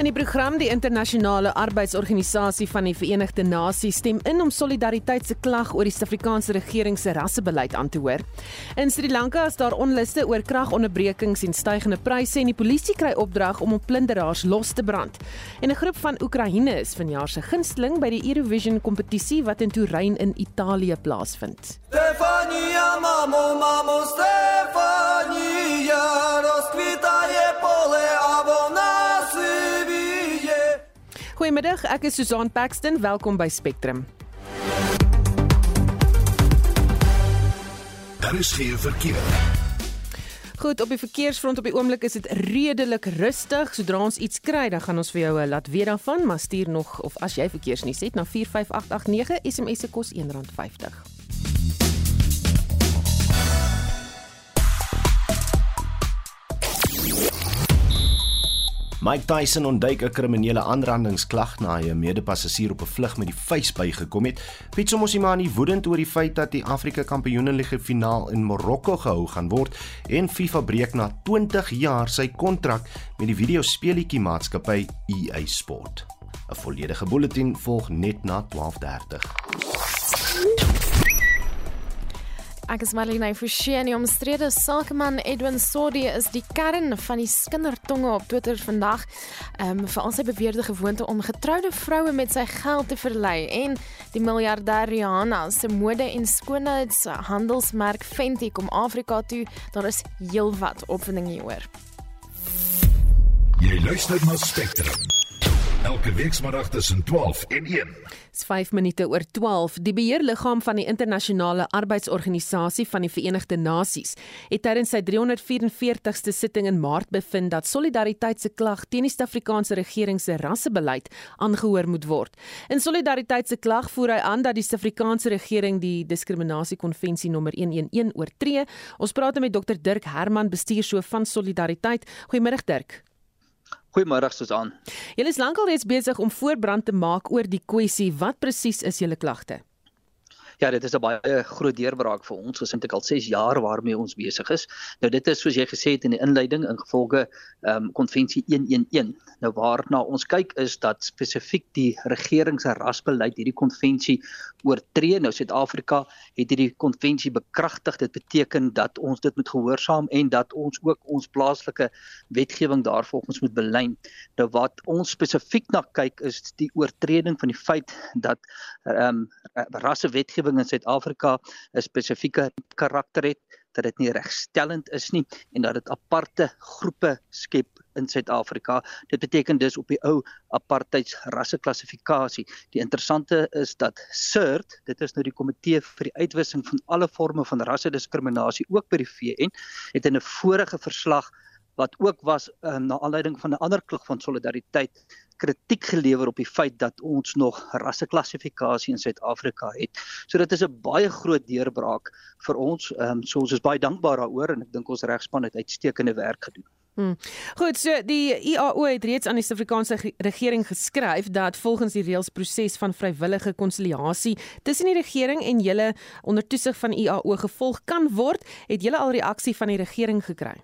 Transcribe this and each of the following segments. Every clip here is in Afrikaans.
In die program die internasionale arbeidsorganisasie van die Verenigde Nasies stem in om solidariteit se klag oor die Suid-Afrikaanse regering se rassebeleid aan te hoor. In Sri Lanka is daar onluste oor kragonderbrekings en stygende pryse en die polisie kry opdrag om op plunderaars los te brand. En 'n groep van Oekraïne is vanjaar se gunsteling by die Eurovision kompetisie wat in Turyn in Italië plaasvind. Stefania mamo mamo Stefania Goeiemiddag, ek is Susan Paxton. Welkom by Spectrum. Daar is geen verkeer. Goed, op die verkeersfront op die oomblik is dit redelik rustig. Sodra ons iets kry, dan gaan ons vir jou laat weet daarvan, maar stuur nog of as jy verkeersnuus het na 45889, SMS se kos R1.50. Mike Tyson ontduik 'n kriminele aanrandingsklag na hy 'n medepassasier op 'n vlug met die vuis bygekom het. Piet Somosimani woedend oor die feit dat die Afrika Kampioenligga finaal in Marokko gehou gaan word en FIFA breek na 20 jaar sy kontrak met die videospeletjie maatskappy EA Sport. 'n Volledige bulletin volg net na 12:30. Ek is Marlene Forsie en die omstrede sakeman Edwin Sodi is die kern van die skindertonge op Twitter vandag. Ehm um, vir al sy beweerde gewoonte om getroude vroue met sy geld te verlei en die miljardêr Rihanna se mode en skoonheidshandelsmerk Fenty kom Afrika toe. Daar is heelwat opwinding hieroor. Jy luister na Spectrum. Elke weekmiddag tussen 12 en 1. Dis 5 minute oor 12. Die beheerliggaam van die internasionale arbeidsorganisasie van die Verenigde Nasies het tydens sy 344ste sitting in Maart bevind dat solidariteit se klag teen die Suid-Afrikaanse regering se rassebeleid aangehoor moet word. In solidariteit se klag voer hy aan dat die Suid-Afrikaanse regering die diskriminasiekonvensie nommer 111 oortree. Ons praat met Dr Dirk Herman, bestuurshoof van Solidariteit. Goeiemôre Dirk. Goeiemôre Susan. Julle is lankal reeds besig om voorbrand te maak oor die kwessie. Wat presies is julle klagte? Ja, dit is 'n baie groot deurbraak vir ons. Ons het eintlik al 6 jaar waarmee ons besig is. Nou dit is soos jy gesê het in die inleiding ingevolge ehm um, konvensie 111. Nou waarna ons kyk is dat spesifiek die regering se rasbeleid hierdie konvensie oortree. Nou Suid-Afrika het hierdie konvensie bekragtig. Dit beteken dat ons dit moet gehoorsaam en dat ons ook ons plaaslike wetgewing daarvolgens moet belyn. Nou wat ons spesifiek na kyk is die oortreding van die feit dat ehm um, rassewetgewing wetgewing in Suid-Afrika 'n spesifieke karakter het dat dit nie regstellend is nie en dat dit aparte groepe skep in Suid-Afrika. Dit beteken dus op die ou apartheids rasseklassifikasie. Die interessante is dat CERT, dit is nou die komitee vir die uitwissing van alle forme van rassediskriminasie ook by die VN, het in 'n vorige verslag wat ook was um, na aanleiding van 'n ander klug van solidariteit kritiek gelewer op die feit dat ons nog rasseklassifikasie in Suid-Afrika het. So dit is 'n baie groot deurbraak vir ons. Ehm um, so ons is baie dankbaar daaroor en ek dink ons regspan het uitstekende werk gedoen. Hmm. Goed, so die IAO het reeds aan die Suid-Afrikaanse regering geskryf dat volgens die reëls proses van vrywillige konsiliasie tussen die regering en julle onder toesig van IAO gevolg kan word. Het julle al reaksie van die regering gekry?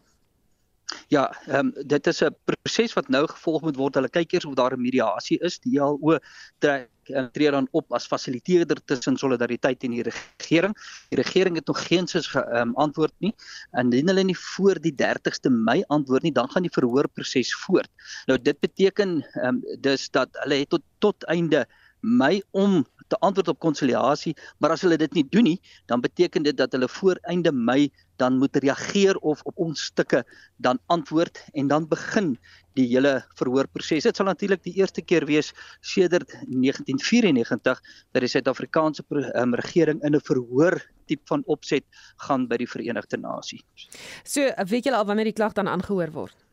Ja, ehm um, dit is 'n proses wat nou gevolg moet word. Hulle kyk eers of daar 'n mediasie is. Die HLO trek en tree dan op as fasiliteerder tussen solidariteit en die regering. Die regering het nog geen sis um, antwoord nie. Indien hulle nie voor die 30ste Mei antwoord nie, dan gaan die verhoorproses voort. Nou dit beteken ehm um, dus dat hulle het tot tot einde Mei om te antwoord op konsiliasie, maar as hulle dit nie doen nie, dan beteken dit dat hulle voor einde Mei dan moet reageer of op ons stukke dan antwoord en dan begin die hele verhoorproses. Dit sal natuurlik die eerste keer wees sedert 1994 dat die Suid-Afrikaanse um, regering in 'n verhoor tipe van opset gaan by die Verenigde Nasies. So, weet julle al wanneer die klag dan aangehoor word?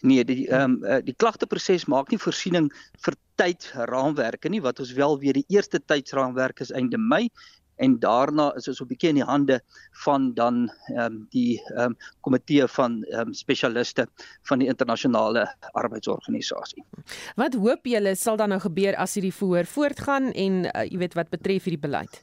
Nee, die ehm um, die klagteproses maak nie voorsiening vir tydsraamwerke nie wat ons wel weer die eerste tydsraamwerk is einde Mei en daarna is ons 'n bietjie in die hande van dan ehm um, die ehm um, komitee van ehm um, spesialiste van die internasionale arbeidsorganisasie. Wat hoop julle sal dan nou gebeur as hierdie verhoor voortgaan en uh, jy weet wat betref hierdie beleid?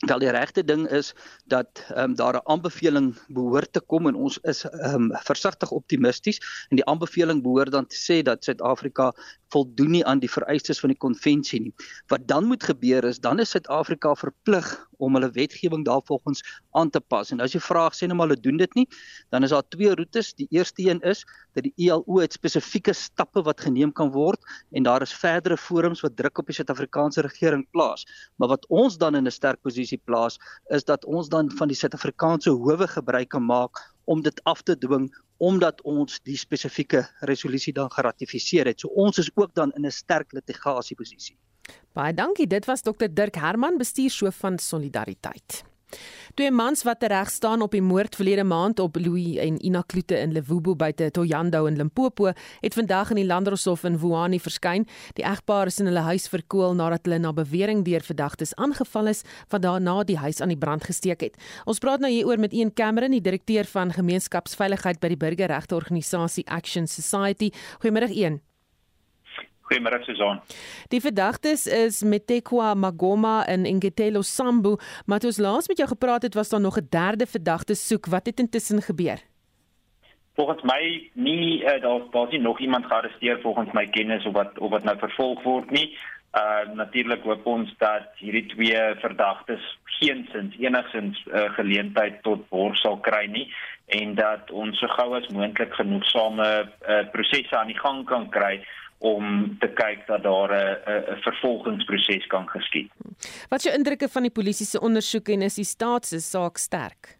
Wel die regte ding is dat ehm um, daar 'n aanbeveling behoort te kom en ons is ehm um, versigtig optimisties. En die aanbeveling behoort dan te sê dat Suid-Afrika voldoen nie aan die vereistes van die konvensie nie. Wat dan moet gebeur is dan is Suid-Afrika verplig om hulle wetgewing daarvolgens aan te pas. En as jy vra sê net maar hulle doen dit nie, dan is daar twee roetes. Die eerste een is dat die ILO het spesifieke stappe wat geneem kan word en daar is verdere forums wat druk op die Suid-Afrikaanse regering plaas. Maar wat ons dan in 'n sterk posisie plaas is dat ons dan van die Suid-Afrikaanse howe gebruik kan maak om dit af te dwing omdat ons die spesifieke resolusie dan geratifiseer het. So ons is ook dan in 'n sterk litigasieposisie. Baie dankie. Dit was Dr Dirk Herman, bestuurshoof van Solidariteit. Twee mans wat tereg staan op die moord verlede maand op Louis en Ina Kloete in Lewobo buite Toyando in Limpopo, het vandag in die Landdroshof in Vuani verskyn. Die egpaar is in hulle huis verkoel nadat hulle na bewering deur verdagtes aangeval is wat daarna die huis aan die brand gesteek het. Ons praat nou hieroor met Ian Cameron, die direkteur van gemeenskapsveiligheid by die burgerregteorganisasie Action Society. Goeiemôre Ian. Goeiemôre Susan. Die verdagtes is Metekwa Magoma en Ingetelo Sambu, maar toe ons laas met jou gepraat het, was daar nog 'n derde verdagte soek. Wat het intussen gebeur? Volgens my nie uh, daar was nie nog iemand gearresteer volgens my kennis of wat of wat nou vervolg word nie. Uh natuurlik hoop ons dat hierdie twee verdagtes geensins enigsins uh, geleentheid tot bors sal kry nie en dat ons so gou as moontlik genoegsame uh, prosesse aan die gang kan kry om te kyk dat daar 'n 'n vervolgingsproses kan geskied. Wat is jou indrukke van die polisie se ondersoek en is die staat se saak sterk?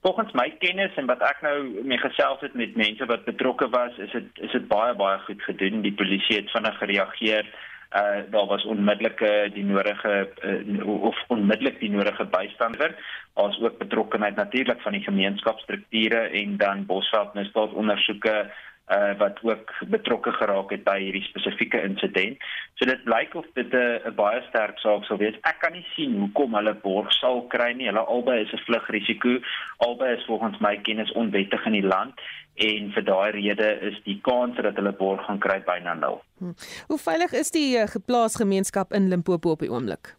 Volgens my kennis en wat ek nou mee gesels het met mense wat betrokke was, is dit is dit baie baie goed gedoen. Die polisie het vinnig gereageer. Uh daar was onmiddellike die nodige uh, of onmiddellik die nodige bystander. Ons ook betrokkenheid natuurlik van die gemeenskapsstrukture en dan Bosveld misdaadondersoeke uh wat ook betrokke geraak het by hierdie spesifieke insident. So dit blyk of dit 'n baie sterk saak sou wees. Ek kan nie sien hoekom hulle borg sal kry nie. Hulle albei is 'n vlugrisiko. Albei is volgens my kennis onwettig in die land en vir daai rede is die kans dat hulle borg gaan kry byna nul. Hm. Hoe veilig is die uh, geplaas gemeenskap in Limpopo op die oomblik?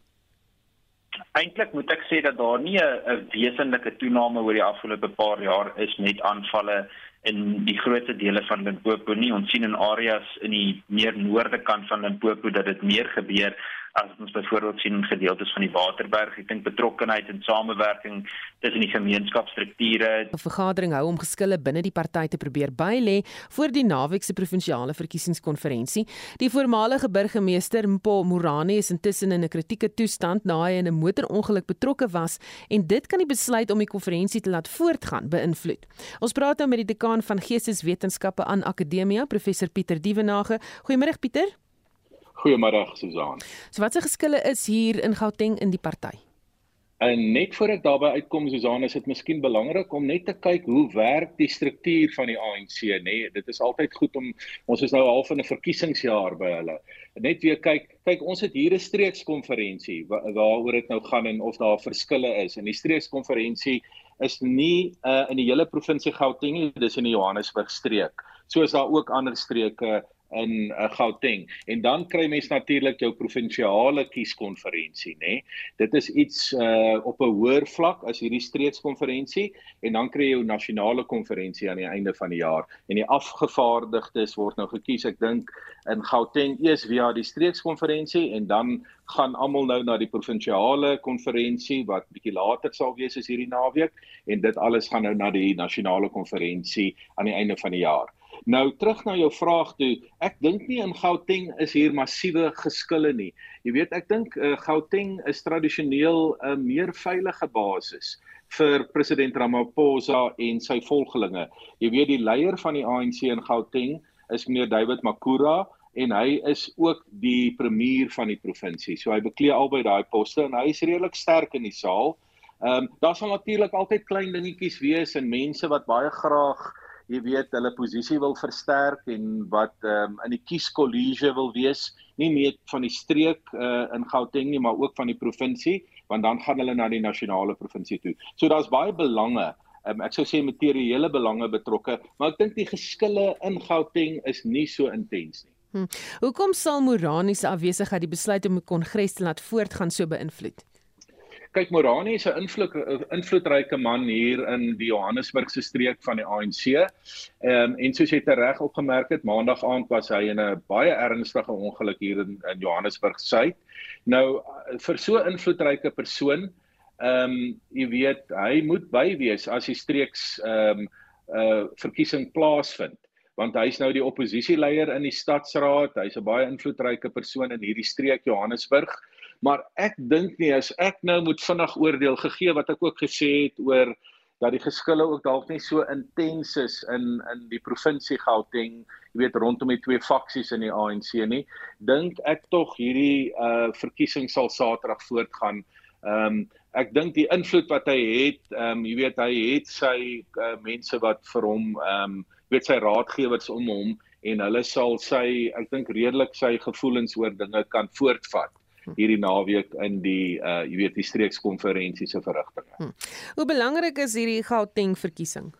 Eintlik moet ek sê dat daar nie 'n wesenlike toename oor die afgelope paar jaar is met aanvalle in die grootste dele van Limpopo nie. Ons sien in areas in die meer noorde kant van Limpopo dat dit meer gebeur as ons byvoorbeeld sien gedeeltes van die Waterberg. Ek dink betrokkenheid en samewerking tussen die gemeenskapsstrukture. 'n Vergadering hou om geskille binne die party te probeer bylê voor die naweek se provinsiale verkiesingskonferensie. Die voormalige burgemeester Mpo Morani is intussen in 'n kritieke toestand na hy in 'n motorongeluk betrokke was en dit kan die besluit om die konferensie te laat voortgaan beïnvloed. Ons praat nou met die dekaan van Geesteswetenskappe aan Akademia, professor Pieter Dievenage. Goeiemôre Pieter. Goeiemôre Susan. So watse geskille is hier in Gauteng in die party? En net voor ek daarby uitkom Susan, is dit miskien belangrik om net te kyk hoe werk die struktuur van die ANC, nê? Nee, dit is altyd goed om ons is nou half in 'n verkiesingsjaar by hulle. Net weer kyk, kyk ons het hier 'n streekskonferensie waaroor dit nou gaan en of daar verskille is. En die streekskonferensie is nie uh, in die hele provinsie Gauteng nie, dis in die Johannesburg streek. So is daar ook ander streke in uh, Gauteng. En dan kry mens natuurlik jou provinsiale kieskonferensie nê. Nee? dit is iets uh, op 'n hoër vlak as hierdie streekskonferensie en dan kry jy jou nasionale konferensie aan die einde van die jaar. En die afgevaardigdes word nou gekies ek dink in Gauteng eers via die streekskonferensie en dan gaan almal nou na die provinsiale konferensie wat bietjie later sal wees as hierdie naweek. En dit alles gaan nou na die nasionale konferensie aan die einde van die jaar Nou terug na jou vraag toe. Ek dink nie in Gauteng is hier massiewe geskille nie. Jy weet, ek dink uh, Gauteng is tradisioneel 'n uh, meer veilige basis vir president Ramaphosa en sy volgelinge. Jy weet die leier van die ANC in Gauteng is meneer David Makura en hy is ook die premier van die provinsie. So hy beklee albei daai poste en hy is redelik sterk in die saal. Ehm um, daar sal natuurlik altyd klein dingetjies wees en mense wat baie graag jy weet hulle posisie wil versterk en wat ehm um, in die kieskollege wil wees, nie net van die streek uh, in Gauteng nie, maar ook van die provinsie, want dan gaan hulle na die nasionale provinsie toe. So daar's baie belange Um, ek sou sê materiële belange betrokke, maar ek dink die geskille in Gauteng is nie so intens nie. Hm. Hoekom sal Morani se afwesigheid die besluit om 'n kongres te laat voortgaan so beïnvloed? Kyk Morani is 'n invloed invloedryke man hier in die Johannesburgse streek van die ANC. Ehm en soos jy reg opgemerk het, maandag aand was hy in 'n baie ernstige ongeluk hier in, in Johannesburg Suid. Nou vir so 'n invloedryke persoon, ehm um, jy weet, hy moet by wees as die streeks ehm um, uh verkiesing plaasvind want hy's nou die oppositieleier in die stadsraad. Hy's 'n baie invloedryke persoon in hierdie streek Johannesburg. Maar ek dink nie as ek nou moet vinnig oordeel gegee wat ek ook gesê het oor dat die geskille ook dalk nie so intens is in in die provinsie Gauteng, jy weet rondom die twee faksies in die ANC nie, dink ek tog hierdie uh verkiesing sal Saterdag voortgaan. Ehm um, ek dink die invloed wat hy het, ehm um, jy weet hy het sy uh, mense wat vir hom ehm um, weet sy raadgewers om hom en hulle sal sy ek dink redelik sy gevoelens oor dinge kan voortvat hierdie naweek in die uh jy weet die streekskonferensie se verrigtinge. Hmm. Hoe belangrik is hierdie Gauteng verkiesing?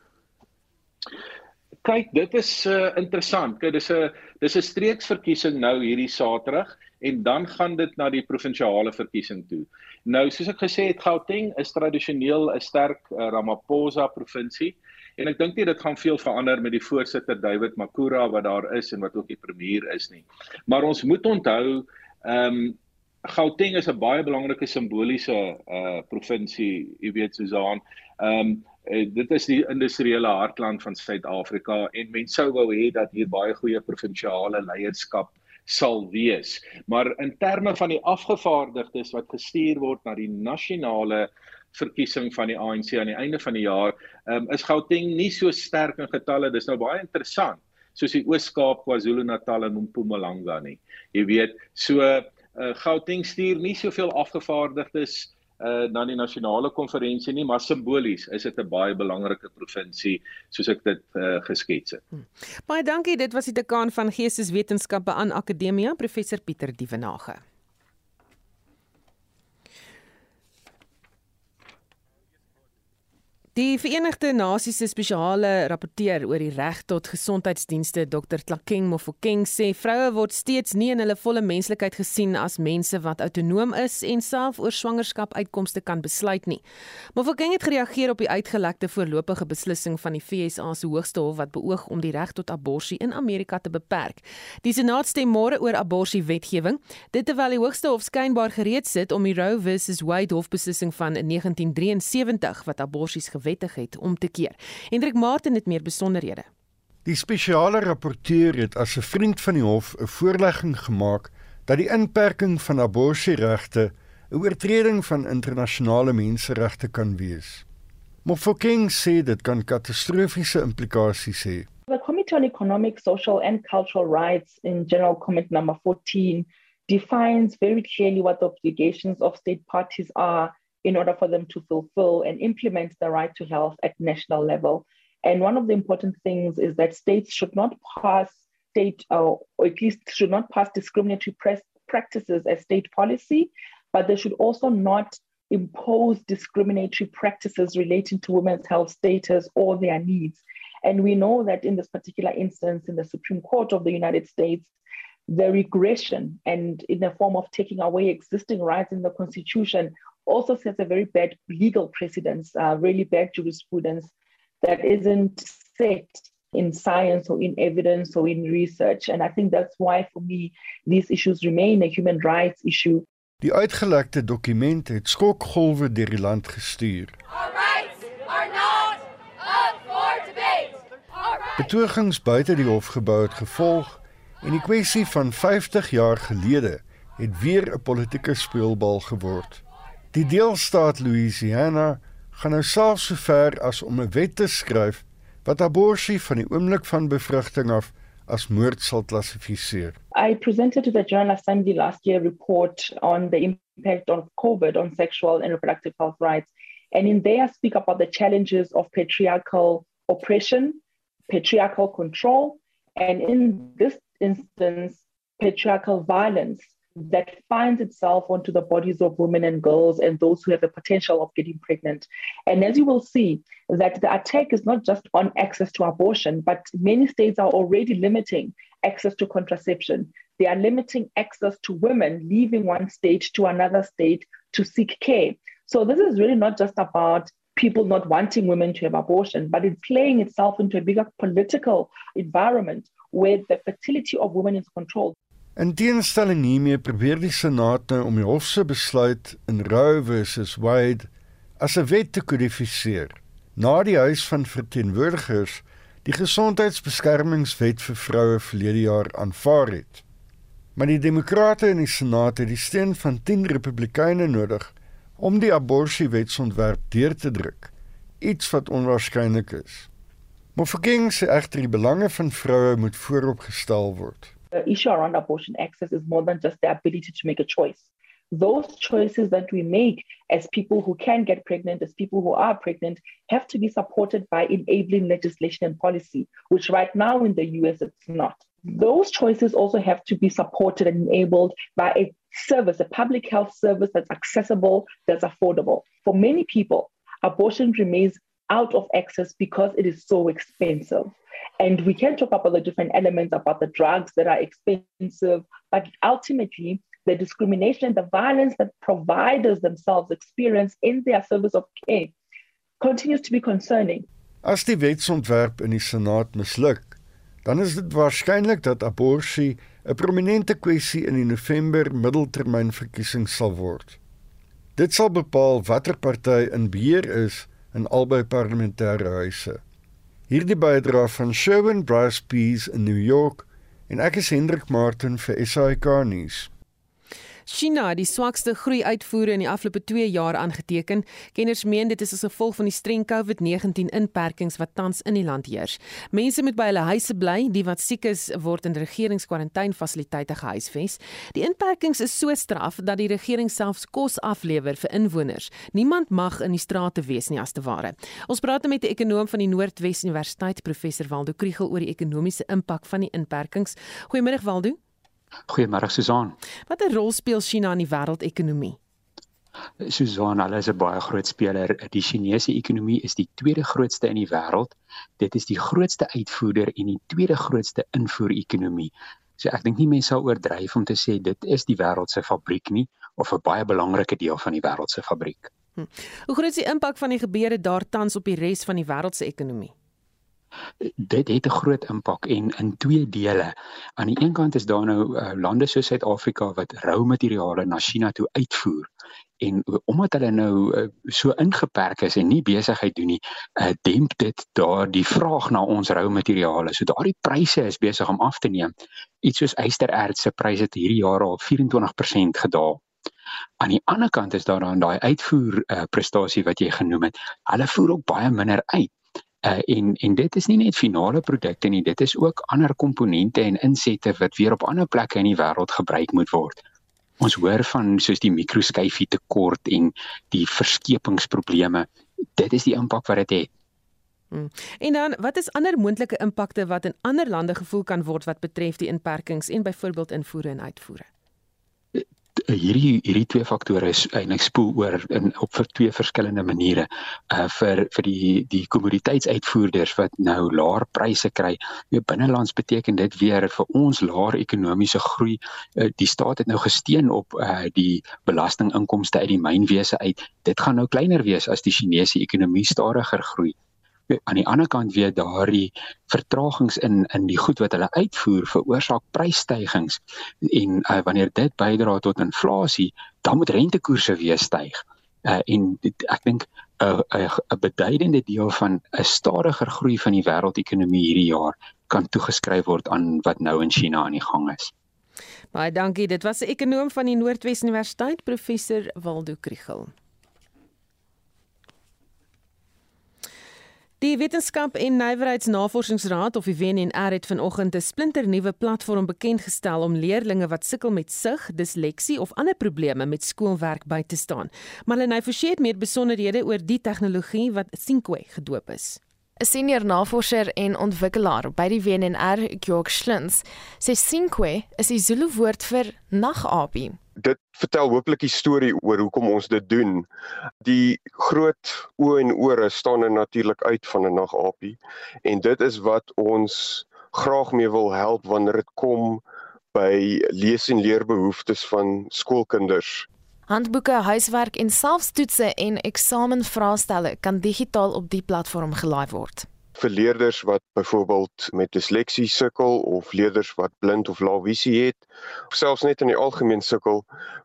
Kyk, dit is uh interessant. Kyk, dis 'n dis 'n streeksverkiesing nou hierdie Saterdag en dan gaan dit na die provinsiale verkiesing toe. Nou, soos ek gesê het, Gauteng is tradisioneel 'n sterk uh, Ramaphosa provinsie en ek dink nie dit gaan veel verander met die voorsitter David Makura wat daar is en wat ook die premier is nie. Maar ons moet onthou, ehm um, Gauteng is 'n baie belangrike simboliese uh provinsie, jy weet Susan. Ehm um, dit is die industriële hartland van Suid-Afrika en mense sou wou hê dat hier baie goeie provinsiale leierskap sal wees. Maar in terme van die afgevaardigdes wat gestuur word na die nasionale verkiesing van die ANC aan die einde van die jaar, um, is Gauteng nie so sterk in getalle. Dis nou baie interessant soos die Oos-Kaap, KwaZulu-Natal en Mpumalanga nie. Jy weet, so uh, Gauteng stuur nie soveel afgevaardigdes uh na die nasionale konferensie nie maar simbolies is dit 'n baie belangrike provinsie soos ek dit uh geskets het. Hmm. Baie dankie dit was die dekaan van Geesteswetenskappe aan Akademia professor Pieter Dievenage. Die Verenigde Nasies se spesiale rapporteur oor die reg tot gesondheidsdienste, Dr. Tlakeng Mofokeng, sê vroue word steeds nie in hulle volle menslikheid gesien as mense wat autonoom is en self oor swangerskap uitkomste kan besluit nie. Mofokeng het gereageer op die uitgelekte voorlopige beslissing van die FSA se Hoogste Hof wat beoog om die reg tot abortus in Amerika te beperk. Die Senaat stem môre oor abortuswetgewing, dit terwyl die Hoogste Hof skynbaar gereed sit om die Roe versus Wade hofbeslissing van 1973 wat abortus wettig het om te keer. Hendrik Martin het meer besonderhede. Die spesiale rapporteur het as 'n vriend van die hof 'n voorlegging gemaak dat die inperking van abortusregte 'n oortreding van internasionale menseregte kan wees. Mofokeng sê dit kan katastrofiese implikasies hê. The Committee on Economic, Social and Cultural Rights in General Comment number 14 defines very clearly what the obligations of state parties are in order for them to fulfill and implement the right to health at national level. And one of the important things is that states should not pass state, or at least should not pass discriminatory practices as state policy, but they should also not impose discriminatory practices relating to women's health status or their needs. And we know that in this particular instance, in the Supreme Court of the United States, the regression and in the form of taking away existing rights in the Constitution also sets a very bad legal precedence, uh, really bad jurisprudence that isn't set in science or in evidence or in research. And I think that's why, for me, these issues remain a human rights issue. Die uitgelekte dokument het skokgolwe deur die land gestuur. Betogings buite die hofgebou het gevolg en die kwessie van 50 jaar gelede het weer 'n politieke speelbal geword. Die deelstaat Louisiana gaan nou selfs so ver as om 'n wet te skryf wat abortus van die oomblik van bevrugting af as moord sal klassifiseer. I presented to the General Assembly last year report on the impact of COVID on sexual and reproductive health rights and in there I speak about the challenges of patriarchal oppression, patriarchal control and in this instance patriarchal violence that finds itself onto the bodies of women and girls and those who have the potential of getting pregnant. And as you will see, that the attack is not just on access to abortion, but many states are already limiting access to contraception. They are limiting access to women leaving one state to another state to seek care. So this is really not just about people not wanting women to have abortion, but it's playing itself into a bigger political environment where the fertility of women is controlled. In teenstelling hiermee probeer die Senaat nou om die hof se besluit in Roe versus Wade as 'n wet te kodifiseer. Na die huis van verteenwoordigers die gesondheidsbeskermingswet vir vroue verlede jaar aanvaar het. Maar die demokrate in die Senaat het die steun van 10 republikeine nodig om die abortuswetsontwerp deur te druk, iets wat onwaarskynlik is. Mofokeng sê egter die belange van vroue moet vooropgestel word. The issue around abortion access is more than just the ability to make a choice. Those choices that we make as people who can get pregnant, as people who are pregnant, have to be supported by enabling legislation and policy, which right now in the US it's not. Those choices also have to be supported and enabled by a service, a public health service that's accessible, that's affordable. For many people, abortion remains out of access because it is so expensive. And we can talk about the different elements about the drugs that are expensive, but ultimately, the discrimination, the violence that providers themselves experience in their service of care continues to be concerning. As die wetsontwerp in die Senaat misluk, dan is dit waarskynlik dat abortus 'n prominente kwessie in die November middeltermynverkiesing sal word. Dit sal bepaal watter party in beheer is in albei parlementêre huise. Hierdie bydra van Sherwin Bryce Pease in New York en ek is Hendrik Martin vir SAK nuus. China het die swakste groei uitvoere in die afgelope 2 jaar aangeteken. Kenners meen dit is as gevolg van die streng COVID-19 inperkings wat tans in die land heers. Mense moet by hulle huise bly, die wat siek is word in regeringskwarantainefasiliteite gehuisves. Die inperkings is so straf dat die regering selfs kos aflewer vir inwoners. Niemand mag in die strate wees nie as te ware. Ons praat nou met 'n ekonom van die Noordwes Universiteit, professor Waldo Kriel oor die ekonomiese impak van die inperkings. Goeiemôre Waldo. Goeiemôre Susan. Watter rol speel China in die wêreldekonomie? Susan, hulle is 'n baie groot speler. Die Chinese ekonomie is die tweede grootste in die wêreld. Dit is die grootste uitvoerder en die tweede grootste invoer-ekonomie. So ek dink nie mense sal oordryf om te sê dit is die wêreld se fabriek nie of 'n baie belangrike deel van die wêreld se fabriek. Hm. Hoe groot is die impak van die gebeure daar tans op die res van die wêreld se ekonomie? Dit het 'n groot impak en in twee dele. Aan die een kant is daar nou uh, lande soos Suid-Afrika wat rou materiale na China toe uitvoer en omdat hulle nou uh, so ingeperk is en nie besigheid doen nie, uh, demp dit daar die vraag na ons rou materiale. So daardie pryse is besig om af te neem. Iets soos ystererts se pryse het hierdie jaar al 24% gedaal. Aan die ander kant is daar dan daai uitvoer uh, prestasie wat jy genoem het. Hulle voer ook baie minder uit Uh, en en dit is nie net finale produkte nie, dit is ook ander komponente en insette wat weer op ander plekke in die wêreld gebruik moet word. Ons hoor van soos die mikroskyfie tekort en die verskepingsprobleme. Dit is die impak wat dit het. Hmm. En dan wat is ander moontlike impakte wat in ander lande gevoel kan word wat betref die inperkings en byvoorbeeld invoere en uitvoere? Hierdie hierdie twee faktore is eintlik spoel oor in op vir twee verskillende maniere uh vir vir die die kommoditeitsuitvoerders wat nou laer pryse kry. Ja binnelands beteken dit weer vir ons laer ekonomiese groei. Uh, die staat het nou gesteun op uh die belastinginkomste uit die mynwese uit. Dit gaan nou kleiner wees as die Chinese ekonomie stadiger groei aan die ander kant weer daardie vertragings in in die goed wat hulle uitvoer veroorsaak prysstygings en uh, wanneer dit bydra tot inflasie dan moet rentekoerse weer styg uh, en dit, ek dink 'n uh, 'n beduidende deel van 'n stadiger groei van die wêreldekonomie hierdie jaar kan toegeskryf word aan wat nou in China aan die gang is. Baie dankie. Dit was 'n ekonom van die Noordwes Universiteit, professor Waldo Kriel. Die Wetenskap en Nywerheidsnavorsingsraad of die WNR het vanoggend 'n splinternuwe platform bekend gestel om leerders wat sukkel met sig, disleksie of ander probleme met skoolwerk by te staan. Marlenae Forsie het meer besonderhede oor die tegnologie wat Thinkwe gedoop is. 'n Senior navorser en ontwikkelaar by die WNR, Georg Schlins, sê Thinkwe is die Zulu woord vir nagapie dit vertel hooplik die storie oor hoekom ons dit doen. Die groot oë en ore staan er natuurlik uit van 'n nagapie en dit is wat ons graag mee wil help wanneer dit kom by lees en leerbehoeftes van skoolkinders. Handboeke, huiswerk en selfs toetse en eksamenvraestelle kan digitaal op die platform gelaai word vir leerders wat byvoorbeeld met disleksie sukkel of leerders wat blind of lae visie het of selfs net in die algemeen sukkel,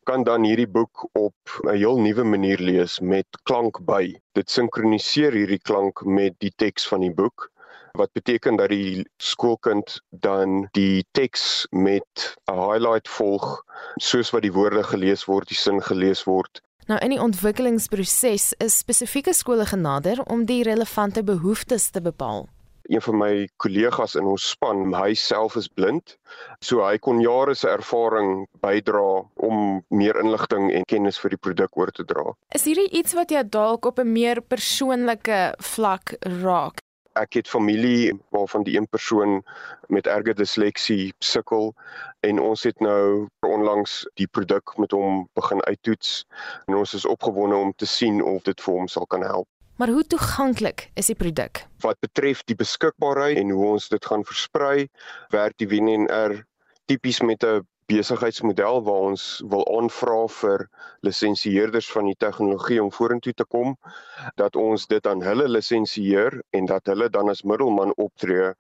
kan dan hierdie boek op 'n heel nuwe manier lees met klank by. Dit sinkroniseer hierdie klank met die teks van die boek wat beteken dat die skoolkind dan die teks met 'n highlight volg soos wat die woorde gelees word, die sin gelees word Nou in die ontwikkelingsproses is spesifieke skole genader om die relevante behoeftes te bepaal. Een van my kollegas in ons span, hy self is blind, so hy kon jare se ervaring bydra om meer inligting en kennis vir die produk oor te dra. Is hierdie iets wat jy dalk op 'n meer persoonlike vlak raak? Ek het familie waarvan die een persoon met erge disleksie sukkel en ons het nou onlangs die produk met hom begin uittoets en ons is opgewonde om te sien of dit vir hom sal kan help. Maar hoe toeganklik is die produk? Wat betref die beskikbaarheid en hoe ons dit gaan versprei, werk die WNR tipies met 'n besigheidsmodel waar ons wil aanvra vir lisensieerders van die tegnologie om vorentoe te kom dat ons dit aan hulle lisensieer en dat hulle dan as middelman optree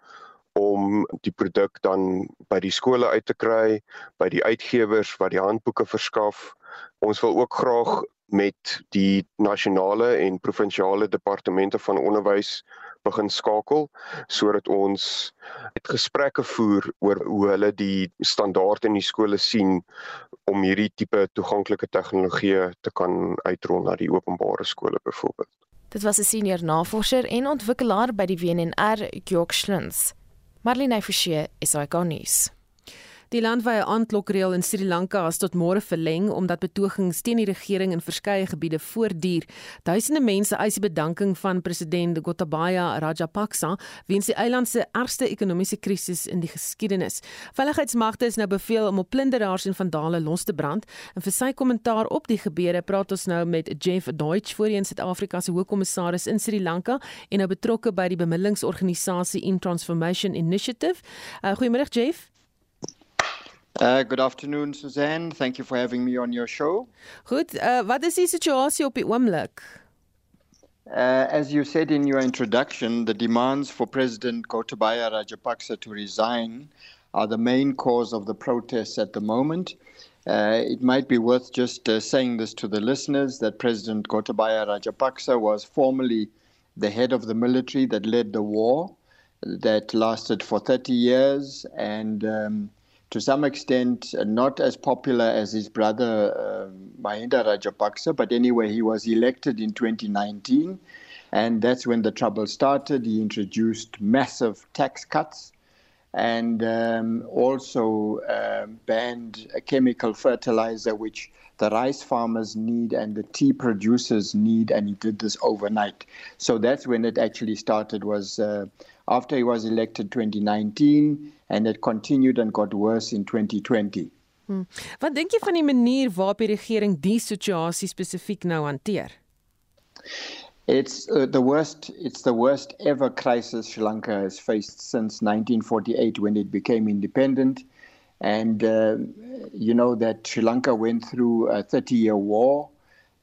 om die produk dan by die skole uit te kry, by die uitgewers wat die handboeke verskaf. Ons wil ook graag met die nasionale en provinsiale departemente van onderwys begin skakel sodat ons gesprekke voer oor hoe hulle die standaarde in die skole sien om hierdie tipe toeganklike tegnologie te kan uitrol na die openbare skole byvoorbeeld. Dit was 'n senior navorser en ontwikkelaar by die WNR, Georg Schlins. Marlene Forsie, SAK nuus. Die landwyse aandklokreël in Sri Lanka is tot môre verleng omdat betogings teen die regering in verskeie gebiede voortduur. Duisende mense eis die bedanking van president Gotabaya Rajapaksa weens die eiland se ergste ekonomiese krisis in die geskiedenis. Veiligheidsmagte is nou beveel om op plunderaars en vandale los te brand. En vir sy kommentaar op die gebeure praat ons nou met Jeff Deutsch, voorheen Suid-Afrika se hoofkommissaris in Sri Lanka en nou betrokke by die bemiddelingsorganisasie In Transformation Initiative. Uh, Goeiemôre Jeff. Uh, good afternoon, Suzanne. Thank you for having me on your show. Goed, uh, wat is die situasie op die oomblik? Uh, as you said in your introduction, the demands for President Gotabaya Rajapaksa to resign are the main cause of the protests at the moment. Uh, it might be worth just uh, saying this to the listeners that President Gotabaya Rajapaksa was formerly the head of the military that led the war that lasted for 30 years and um, to some extent uh, not as popular as his brother uh, Mahinda Rajapaksa, but anyway, he was elected in 2019, and that's when the trouble started. He introduced massive tax cuts and um, also uh, banned a chemical fertilizer which the rice farmers need and the tea producers need, and he did this overnight. So that's when it actually started. Was uh, after he was elected 2019 and it continued and got worse in 2020. Hmm. Wat dink jy van die manier waarop die regering die situasie spesifiek nou hanteer? It's uh, the worst it's the worst ever crisis Sri Lanka has faced since 1948 when it became independent and uh, you know that Sri Lanka went through a 30 year war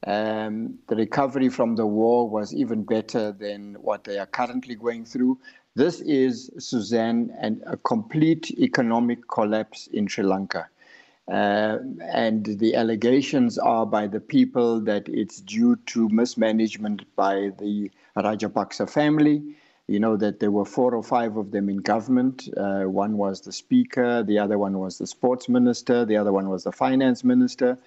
um, the recovery from the war was even better than what they are currently going through. This is, Suzanne, and a complete economic collapse in Sri Lanka. Uh, and the allegations are by the people that it's due to mismanagement by the Rajapaksa family. You know that there were four or five of them in government. Uh, one was the speaker, the other one was the sports minister, the other one was the finance minister.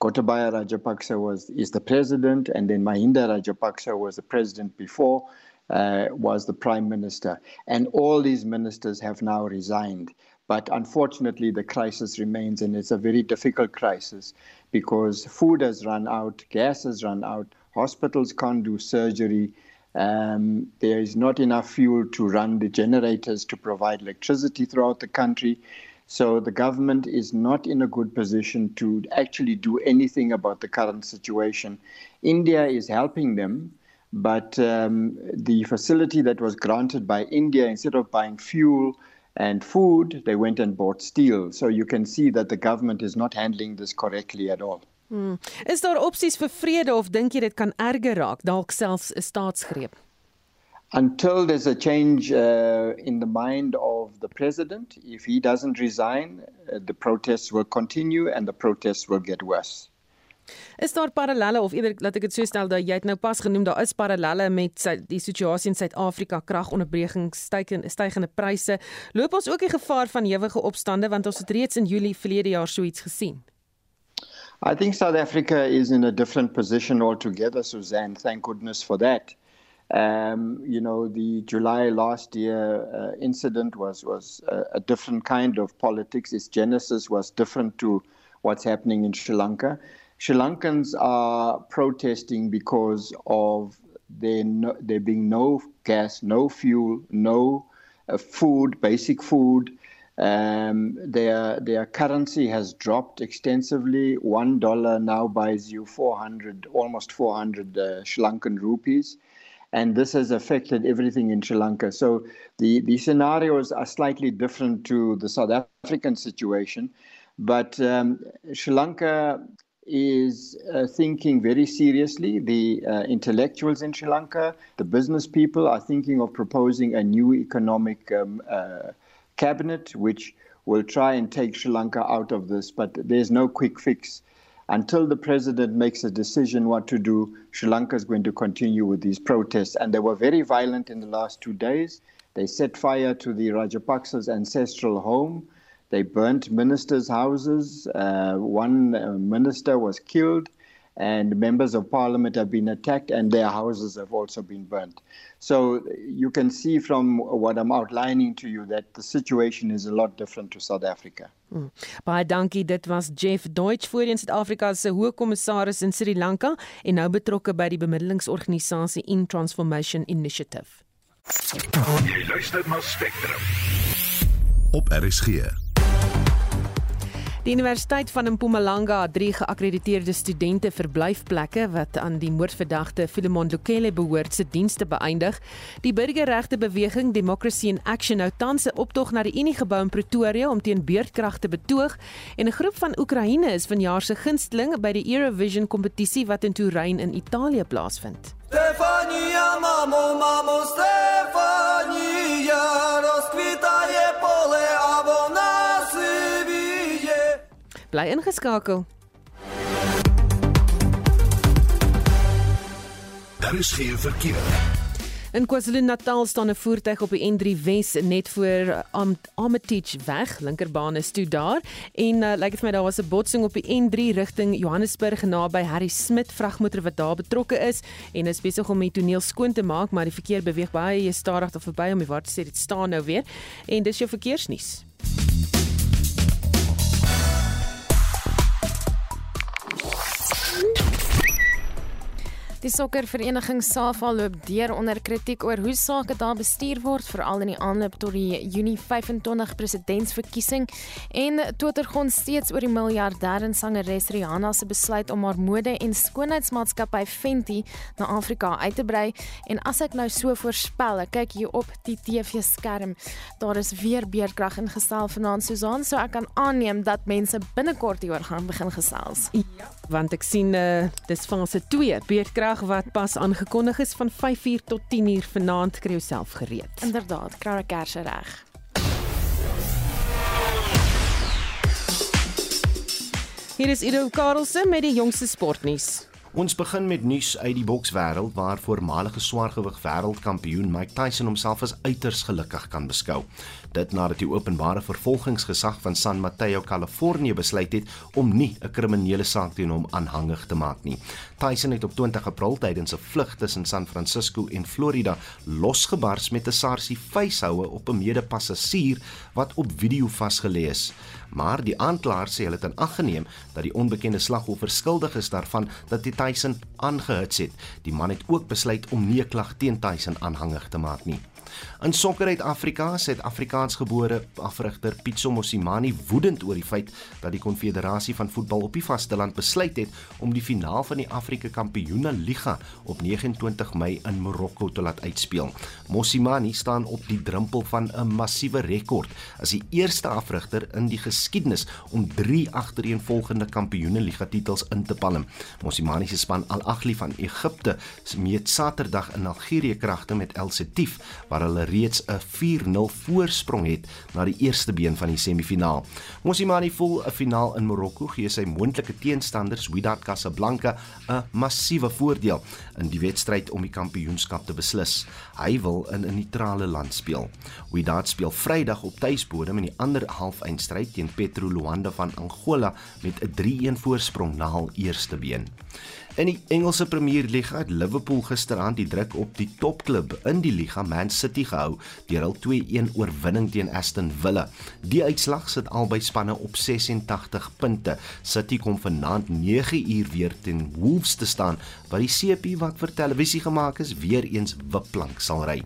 Gotabaya Rajapaksa was is the president, and then Mahinda Rajapaksa was the president before uh, was the prime minister. And all these ministers have now resigned. But unfortunately, the crisis remains, and it's a very difficult crisis because food has run out, gas has run out, hospitals can't do surgery. Um, there is not enough fuel to run the generators to provide electricity throughout the country. So the government is not in a good position to actually do anything about the current situation. India is helping them but um, the facility that was granted by India, instead of buying fuel and food, they went and bought steel. So you can see that the government is not handling this correctly at all. Hmm. Is daar opsies vir vrede of dink jy dit kan erger raak, dalk selfs 'n staatsgreep? Until there's a change uh, in the mind of the president, if he doesn't resign, uh, the protests will continue and the protests will get worse. Is daar parallelle of eerder laat ek dit so stel dat jy het nou pas genoem daar is parallelle met sy, die situasie in Suid-Afrika kragonderbrekings stygende stygende pryse loop ons ook die gevaar van ewige opstande want ons het reeds in Julie verlede jaar so iets gesien? I think South Africa is in a different position altogether Suzanne thank goodness for that. Um you know the July last year uh, incident was was a, a different kind of politics. Its genesis was different to what's happening in Sri Lanka Sri Lankans are protesting because of there, no, there being no gas, no fuel, no uh, food, basic food. Um, their their currency has dropped extensively. One dollar now buys you 400, almost 400 uh, Sri Lankan rupees, and this has affected everything in Sri Lanka. So the the scenarios are slightly different to the South African situation, but um, Sri Lanka is uh, thinking very seriously. The uh, intellectuals in Sri Lanka, the business people are thinking of proposing a new economic um, uh, cabinet which will try and take Sri Lanka out of this. But there's no quick fix. Until the president makes a decision what to do, Sri Lanka is going to continue with these protests. And they were very violent in the last two days. They set fire to the Rajapaksa's ancestral home. They burnt ministers' houses. Uh, one uh, minister was killed, and members of parliament have been attacked, and their houses have also been burnt. So you can see from what I'm outlining to you that the situation is a lot different to South Africa. Hmm. Baie dankie. Dit was Jeff Deutsch voorheen Suid-Afrika se hoofkommissaris in Sri Lanka en nou betrokke by die bemiddelingsorganisasie In Transformation Initiative. Jy luister na Spectrum. Op RSG. Die Universiteit van Mpumalanga het drie geakkrediteerde studente verblyfplekke wat aan die moordverdagte Philemon Lokele behoort se dienste beëindig. Die burgerregte beweging Democracy in Action hou tans 'n optog na die Uniegebou in Pretoria om teen beurtkrag te betoog en 'n groep van Oekraïne is vanjaar se gunsteling by die Eurovision kompetisie wat in Turyn in Italië plaasvind. Stefania mamo mamo Stefania Bly ingeskakel. Daar is geen verkeer. In KwaZulu-Natal staan 'n voertuig op die N3 Wes net voor Am Armitage weg, linkerbaan is toe daar en uh, lyk like dit vir my daar was 'n botsing op die N3 rigting Johannesburg naby Harry Smit vragmotor wat daar betrokke is en is besig om die toneel skoon te maak, maar die verkeer beweeg baie stadig daar verby om die waar te sê dit staan nou weer en dis jou verkeersnuus. Die sokkervereniging SAFA loop deur onder kritiek oor hoe sake daar bestuur word, veral in die aanloop tot die Junie 25 presidentsverkiesing en totergrond steeds oor die miljardêr en sangeres Rihanna se besluit om haar mode- en skoonheidsmaatskappy Fenty na Afrika uit te brei. En as ek nou so voorspel, kyk hier op die TV-skerm, daar is weer beerdkrag ingestel vanaand Susan, so ek kan aanneem dat mense binnekort hieroor gaan begin gesels. Ja, want ek sien uh, dis fase 2 beerdkrag wat pas aangekondig is van 5uur tot 10uur vanaand kry jouself gereed. Inderdaad, kry 'n kersse reg. Hier is Ido Karlse met die jongste sportnuus. Ons begin met nuus uit die bokswêreld waar voormalige swaargewig wêreldkampioen Mike Tyson homself as uiters gelukkig kan beskou dit nadat die openbare vervolgingsgesag van San Mateo, Kalifornië besluit het om nie 'n kriminele saak teen hom aanhangig te maak nie. Tyson het op 20 April tydens 'n vlug tussen San Francisco en Florida losgebars met 'n sarsie vuishoue op 'n mede-passasier wat op video vasgelê is. Maar die aanklaer sê hulle het in ag geneem dat die onbekende slagoffer skuldig is daarvan dat die Tyson aangehits het. Die man het ook besluit om nie 'n klag teen Tyson aanhangig te maak nie. In sokker uit Afrika, Suid-Afrikaansgebore afrigter Pitso Mosimane woedend oor die feit dat die Konfederasie van Voetbal op die vasteland besluit het om die finaal van die Afrika Kampioene Liga op 29 Mei in Marokko te laat uitspeel. Mosimane staan op die drempel van 'n massiewe rekord as die eerste afrigter in die geskiedenis om 3 agtereenvolgende Kampioene Liga titels in te palm. Mosimane se span Al Ahly van Egipte meet Saterdag in Algerië kragte met El Setif waar hulle reeds 'n 4-0 voorsprong het na die eerste been van die semifinaal. Mosimane voel 'n finaal in Marokko gee sy moontlike teenstanders Wydad Casablanca 'n massiewe voordeel in die wedstryd om die kampioenskap te beslis. Hy wil in 'n neutrale land speel. Wydad speel Vrydag op tuisbodem in die ander halfeindstryd teen Petro Luanda van Angola met 'n 3-1 voorsprong na hul eerste been. In die Engelse Premier Liga het Liverpool gisteraand die druk op die topklub in die liga Man City gehou deur hul 2-1 oorwinning teen Aston Villa. Die uitslag sit albei spanne op 86 punte. City kom vanaand 9 uur weer teen Wolves te staan, wat die CP wat vir televisie gemaak is weer eens wipplank sal ry.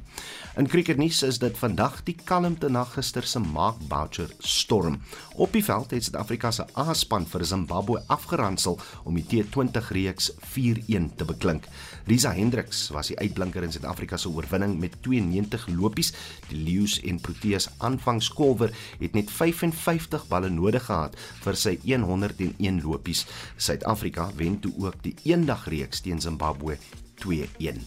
In cricketnuus is dit vandag die kalmte na gister se Mark Boucher storm. Op die veld het Suid-Afrika se A-span vir Zimbabwe afgeransel om die T20 reeks 4-1 te beklink. Lisa Hendriks was die uitblinker in Suid-Afrika se oorwinning met 92 lopies. Die Lions en Proteas aanvangskolwer het net 55 balle nodig gehad vir sy 101 lopies. Suid-Afrika wen toe ook die eendagreeks teen Zimbabwe 2-1.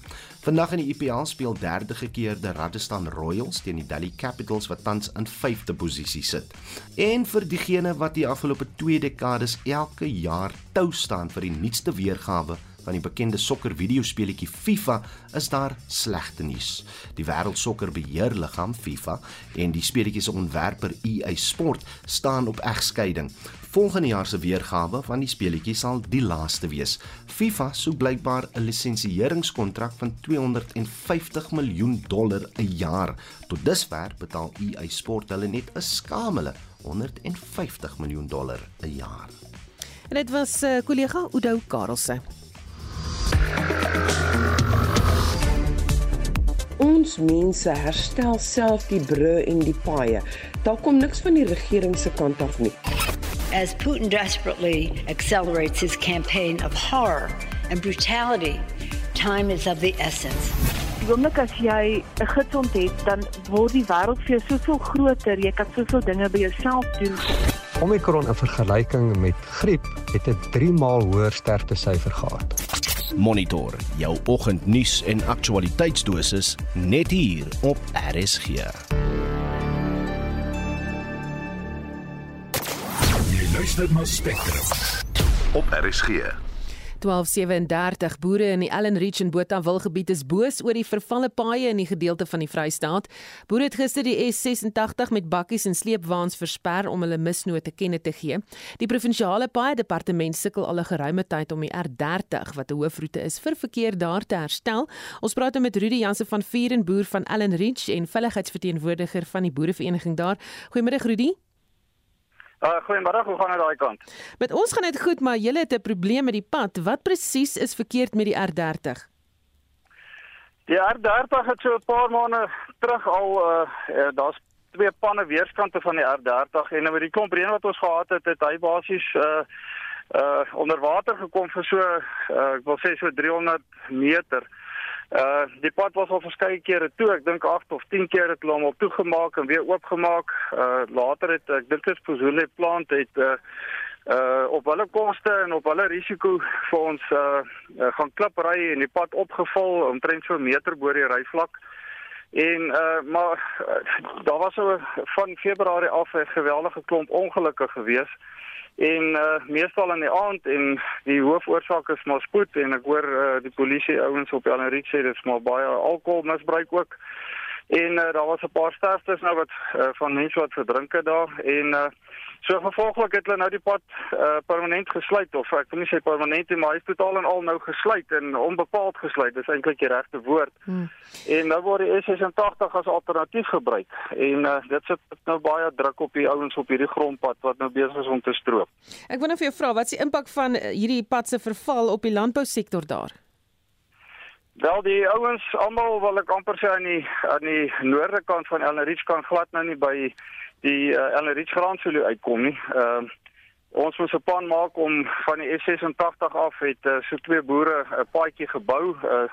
Vandag in die IPL speel derde gekeerde Rajasthan Royals teen die Delhi Capitals wat tans in 5de posisie sit. En vir diegene wat die afgelope 2 dekades elke jaar tou staan vir die nuutste weergawe van die bekende sokker videospeletjie FIFA is daar slegte nuus. Die wêreldsokker-beheerliggaam FIFA en die speletjie se ontwerper EA Sport staan op egskeiding. Volgende jaar se weergawe van die speletjie sal die laaste wees. FIFA soek blykbaar 'n lisensieringskontrak van 250 miljoen dollar 'n jaar. Tot dusver betaal EA Sport hulle net 'n skamele 150 miljoen dollar 'n jaar. En dit was 'n uh, kollega Oudo Karelse. Ons mense herstel self die brûe en die paaie. Daar kom niks van die regering se kant af nie. As Putin desperately accelerates his campaign of horror and brutality, time is of the essence. Oomblik as jy 'n gesond het, dan word die wêreld vir jou soveel groter. Jy kan soveel dinge by jouself doen. Omicron in vergelyking met griep het 'n 3 maal hoër sterftesyfer gehad. Monitor jou oggendnuus en aktualiteitsdosis net hier op RSG. Jy luister na Spectrum op RSG. 1237 boere in die Allen Reach en Botawil gebied is boos oor die vervalle paaie in die gedeelte van die Vrystaat. Boere het gister die S86 met bakkies en sleepwaens versper om hulle misnoot te kenne te gee. Die provinsiale paaie departement sukkel al 'n geruime tyd om die R30 wat 'n hoofroete is vir verkeer daar te herstel. Ons praat nou met Rudy Jansen van Vierenboer van Allen Reach en veiligheidsverteenwoordiger van die boerevereniging daar. Goeiemôre Rudy. Uh, goeiemôre, hoe gaan dit daai kant? Met ons gaan dit goed, maar julle het 'n probleem met die pad. Wat presies is verkeerd met die R30? Die R30 het so 'n paar maande terug al uh daar's twee panne weerskante van die R30 en nou met die klomp reën wat ons gehad het, het hy basies uh uh onder water gekom vir so uh ek wil sê so 300 meter. Uh die pad was al verskeie kere toe, ek dink 8 of 10 keer het hulle hom op toegemaak en weer oopgemaak. Uh later het ek dink dit is Pozole plant het uh uh op hulle koste en op hulle risiko vir ons uh, uh gaan klipry en die pad opgevul omtrent so meter bo die ryvlak. En uh maar uh, daar was so van Februarie af 'n geweldige klomp ongelukke gewees en uh meestal in die aand en die hoofoorsaak is maar spoed en ek hoor uh, die polisie ouens op Ellerie sê dit is maar baie alkoholmisbruik ook en uh, daar was 'n paar sterftes nou wat uh, van mense wat verdrink het daar. En uh so gevolglik het hulle nou die pad uh permanent gesluit of ek wil nie sê permanent nie maar hy is totaal en al nou gesluit en onbepaald gesluit. Dis eintlik die regte woord. Hmm. en nou word die S86 as alternatief gebruik. En uh dit sit nou baie druk op die ouens op hierdie grondpad wat nou besig is om te stroop. Ek wil net vir jou vra wat is die impak van hierdie pad se verval op die landbousektor daar Wel die ouens almal wil ek amper sê aan die aan die noorde kant van Ellenreach kan glad nou nie by die uh, Ellenreach Grandsolo uitkom nie. Ehm uh, ons moes 'n plan maak om van die S86 af het uh, so twee boere 'n paadjie gebou uh,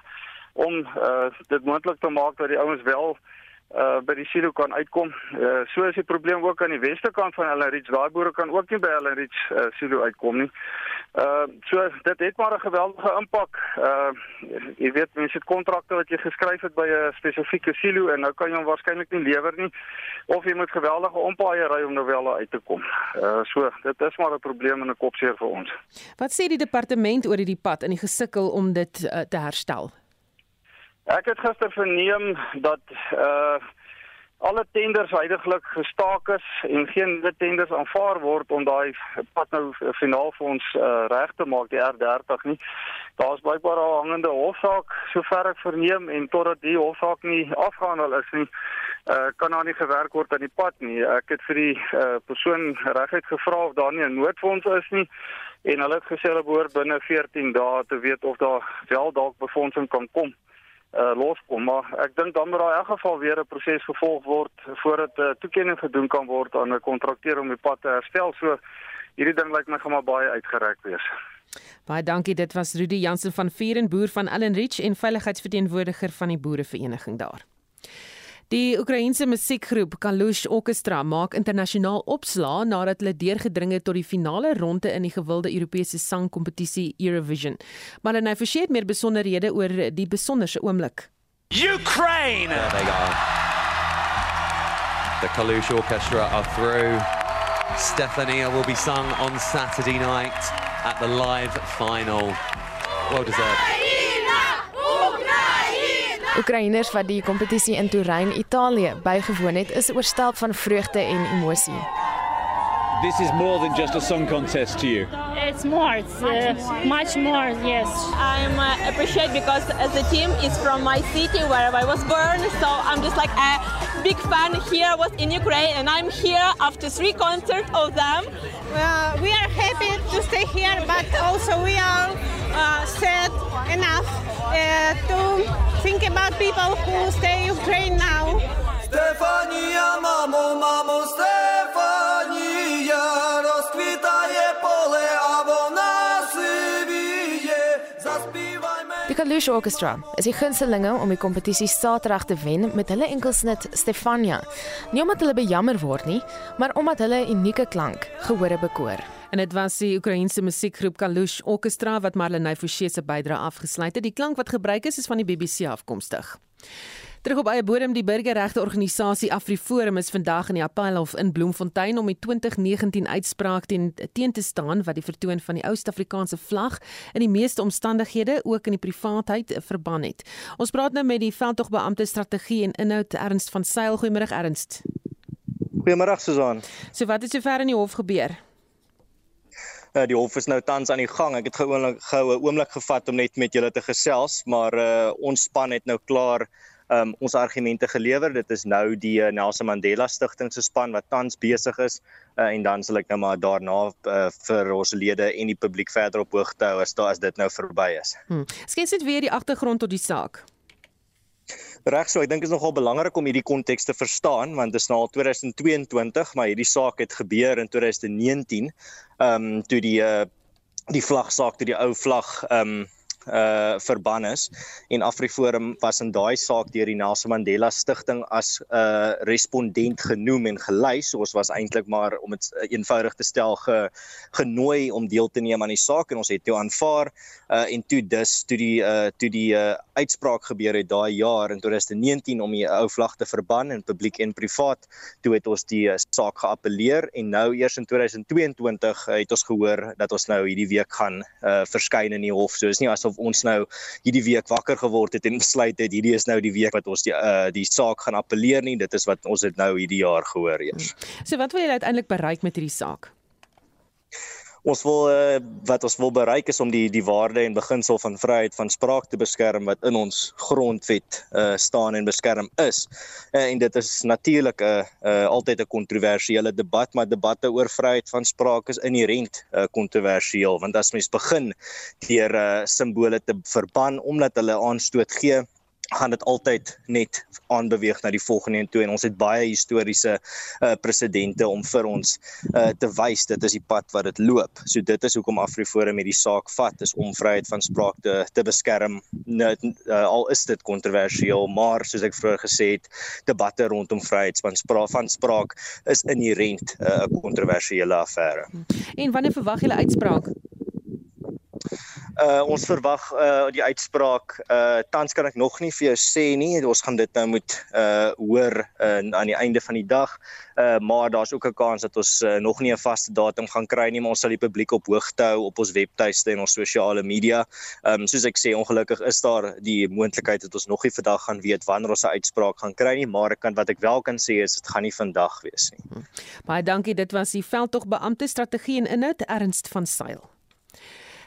om uh, dit moontlik te maak dat die ouens wel uh by die silo kan uitkom. Uh so is die probleem ook aan die weste kant van Ellenreach. Daai boere kan ook nie by Ellenreach uh, silo uitkom nie. Uh so dit het maar 'n geweldige impak. Uh jy weet mense het kontrakte wat jy geskryf het by 'n spesifieke silo en nou kan jy hom waarskynlik nie lewer nie of jy moet geweldige ompaaie ry om nou wel uit te kom. Uh so dit is maar 'n probleem en 'n kopseer vir ons. Wat sê die departement oor hierdie pad en die gesukkel om dit uh, te herstel? Ek het gister verneem dat uh alle tenders heidaglik gestaak is en geen nuwe tenders aanvaar word om daai pad nou finaal vir ons uh, reg te maak die R30 nie. Daar's blykbaar 'n hangende hofsaak sover ek verneem en totdat die hofsaak nie afgehandel is nie, uh, kan daar nie gewerk word aan die pad nie. Ek het vir die uh, persoon reguit gevra of daar nie 'n noodfonds is nie en hulle het gesê hulle behoort binne 14 dae te weet of daar wel dalk befondsing kan kom uh, loskom maar ek dink dan moet daar in elk geval weer 'n proses gevolg word voordat 'n uh, toekenning gedoen kan word aan 'n kontrakteur om die pad te herstel. So hierdie ding lyk my gaan maar baie uitgereik wees. Baie dankie dit was Rudy Jansen van Vierenboer van Allenrich en veiligheidsverteenwoordiger van die boerevereniging daar Die Oekraïense musiekgroep Kalush Orchestra maak internasionaal opslaa nadat hulle deurgedring het tot die finale ronde in die gewilde Europese sangkompetisie Eurovision. Maar hulle nou verseker meer besonderhede oor die besonderse oomblik. Ukraine. There they go. The Kalush Orchestra are through. Stefania will be sung on Saturday night at the live final. Well deserved. Oekraïners wat die kompetisie in Turyn, Italië bygewoon het, is oorstelp van vreugde en emosie. this is more than just a song contest to you. It's more. It's uh, much more. Yes. I'm uh, appreciate because the team is from my city where I was born, so I'm just like a big fan here. I was in Ukraine, and I'm here after three concerts of them. We are happy to stay here, but also we are uh, sad enough uh, to think about people who stay in Ukraine now. Stefania, Stefania. Стефанія, розквітає поле, а вона сивіє. Заспівай Die Kalush Orchestra is die gunstelinge om die kompetisie Saterdag te wen met hulle enkelsnit Stefania. Nie omdat hulle bejammer word nie, maar omdat hulle 'n unieke klank gehore bekoor. En dit was die Oekraïense musiekgroep Kalush Orchestra wat Marlene Forsie se bydrae afgesluit het. Die klank wat gebruik is is van die BBC afkomstig. Terug op eie bodem die burgerregte organisasie AfriForum is vandag in die Appelhof in Bloemfontein om die 2019 uitspraak teen teen te staan wat die vertoon van die ou Suid-Afrikaanse vlag in die meeste omstandighede ook in die privaatheid verban het. Ons praat nou met die veldtogbeampte strategie en inhoud Ernst van Sail. Goeiemôre Ernst. Goeiemôre Susan. So wat het sover in die hof gebeur? Uh, die hof is nou tans aan die gang. Ek het gewoonlik goue oomblik gevat om net met julle te gesels, maar uh, ons span het nou klaar um, ons argumente gelewer. Dit is nou die uh, Nelson Mandela Stichting se span wat tans besig is uh, en dan sal ek nou maar daarna uh, vir ons lede en die publiek verder op hoogte hou as daar as dit nou verby is. Hmm. Skets dit weer die agtergrond tot die saak. Reg so, ek dink is nogal belangrik om hierdie konteks te verstaan want dit is nou al 2022, maar hierdie saak het gebeur in 2019. Ehm um, toe die uh, die vlagsaak toe die ou vlag ehm um, uh verban is en AfriForum was in daai saak deur die Nelson Mandela Stichting as 'n uh, respondent genoem en gelys. So ons was eintlik maar om dit eenvoudig te stel ge, genooi om deel te neem aan die saak en ons het toe aanvaar uh en toe dus toe die uh toe die uh uitspraak gebeur het daai jaar in 2019 om die ou vlag te verban in publiek en privaat, toe het ons die uh, saak geappeleer en nou eers in 2022 uh, het ons gehoor dat ons nou hierdie week gaan uh verskyn in die hof. So is nie asof of ons nou hierdie week wakker geword het en besluit het hierdie is nou die week wat ons die uh, die saak gaan appeleer nie dit is wat ons het nou hierdie jaar gehoor eers. So wat wil jy uiteindelik bereik met hierdie saak? Ons wil uh, wat ons wil bereik is om die die waarde en beginsel van vryheid van spraak te beskerm wat in ons grondwet uh, staan en beskerm is. Uh, en dit is natuurlik 'n uh, uh, altyd 'n kontroversiële debat, maar debatte oor vryheid van spraak is inherënt uh, kontroversieel want as mens begin deur uh, simbole te verban omdat hulle aanstoot gee gaan dit altyd net aanbeweeg na die volgende en toe en ons het baie historiese uh, presedente om vir ons uh, te wys dit is die pad wat dit loop. So dit is hoekom Afriforum hierdie saak vat is om vryheid van spraak te te beskerm. Net, uh, al is dit kontroversieel, maar soos ek vroeër gesê het, debatte rondom vryheid van spraak van spraak is inherënt 'n uh, kontroversiële affære. En wanneer verwag julle uitspraak? Uh ons verwag uh die uitspraak. Uh tans kan ek nog nie vir jou sê nie. Ons gaan dit nou moet uh hoor uh, aan die einde van die dag. Uh maar daar's ook 'n kans dat ons uh, nog nie 'n vaste datum gaan kry nie, maar ons sal die publiek op hoogte hou op ons webtuiste en ons sosiale media. Um soos ek sê, ongelukkig is daar die moontlikheid dat ons nog nie vandag gaan weet wanneer ons 'n uitspraak gaan kry nie, maar ek kan wat ek wel kan sê is dit gaan nie vandag wees nie. Baie dankie. Dit was die veldtogbeampte strategie en inhoud Ernst van Sail.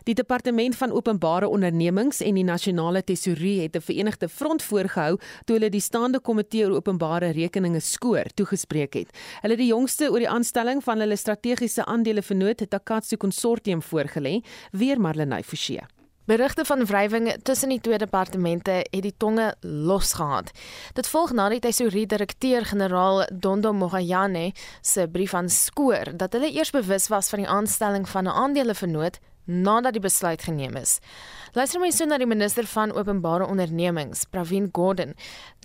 Die departement van openbare ondernemings en die nasionale tesourie het 'n verenigde front voorgehou toe hulle die staande komitee oor openbare rekeninge skoor toegespreek het. Hulle het die jongste oor die aanstelling van hulle strategiese aandele vernoot Takatsu konsortium voorgelê, weer Marlenae Forsie. Berigte van wrywing tussen die twee departemente het die tonge losgehad. Dit volg na die tesourie-direkteur-generaal Dondo Mogayane se brief aan Skoor dat hulle eers bewus was van die aanstelling van 'n aandelevernoot nadat die besluit geneem is. Luister my so na die minister van openbare ondernemings, Pravin Gordhan.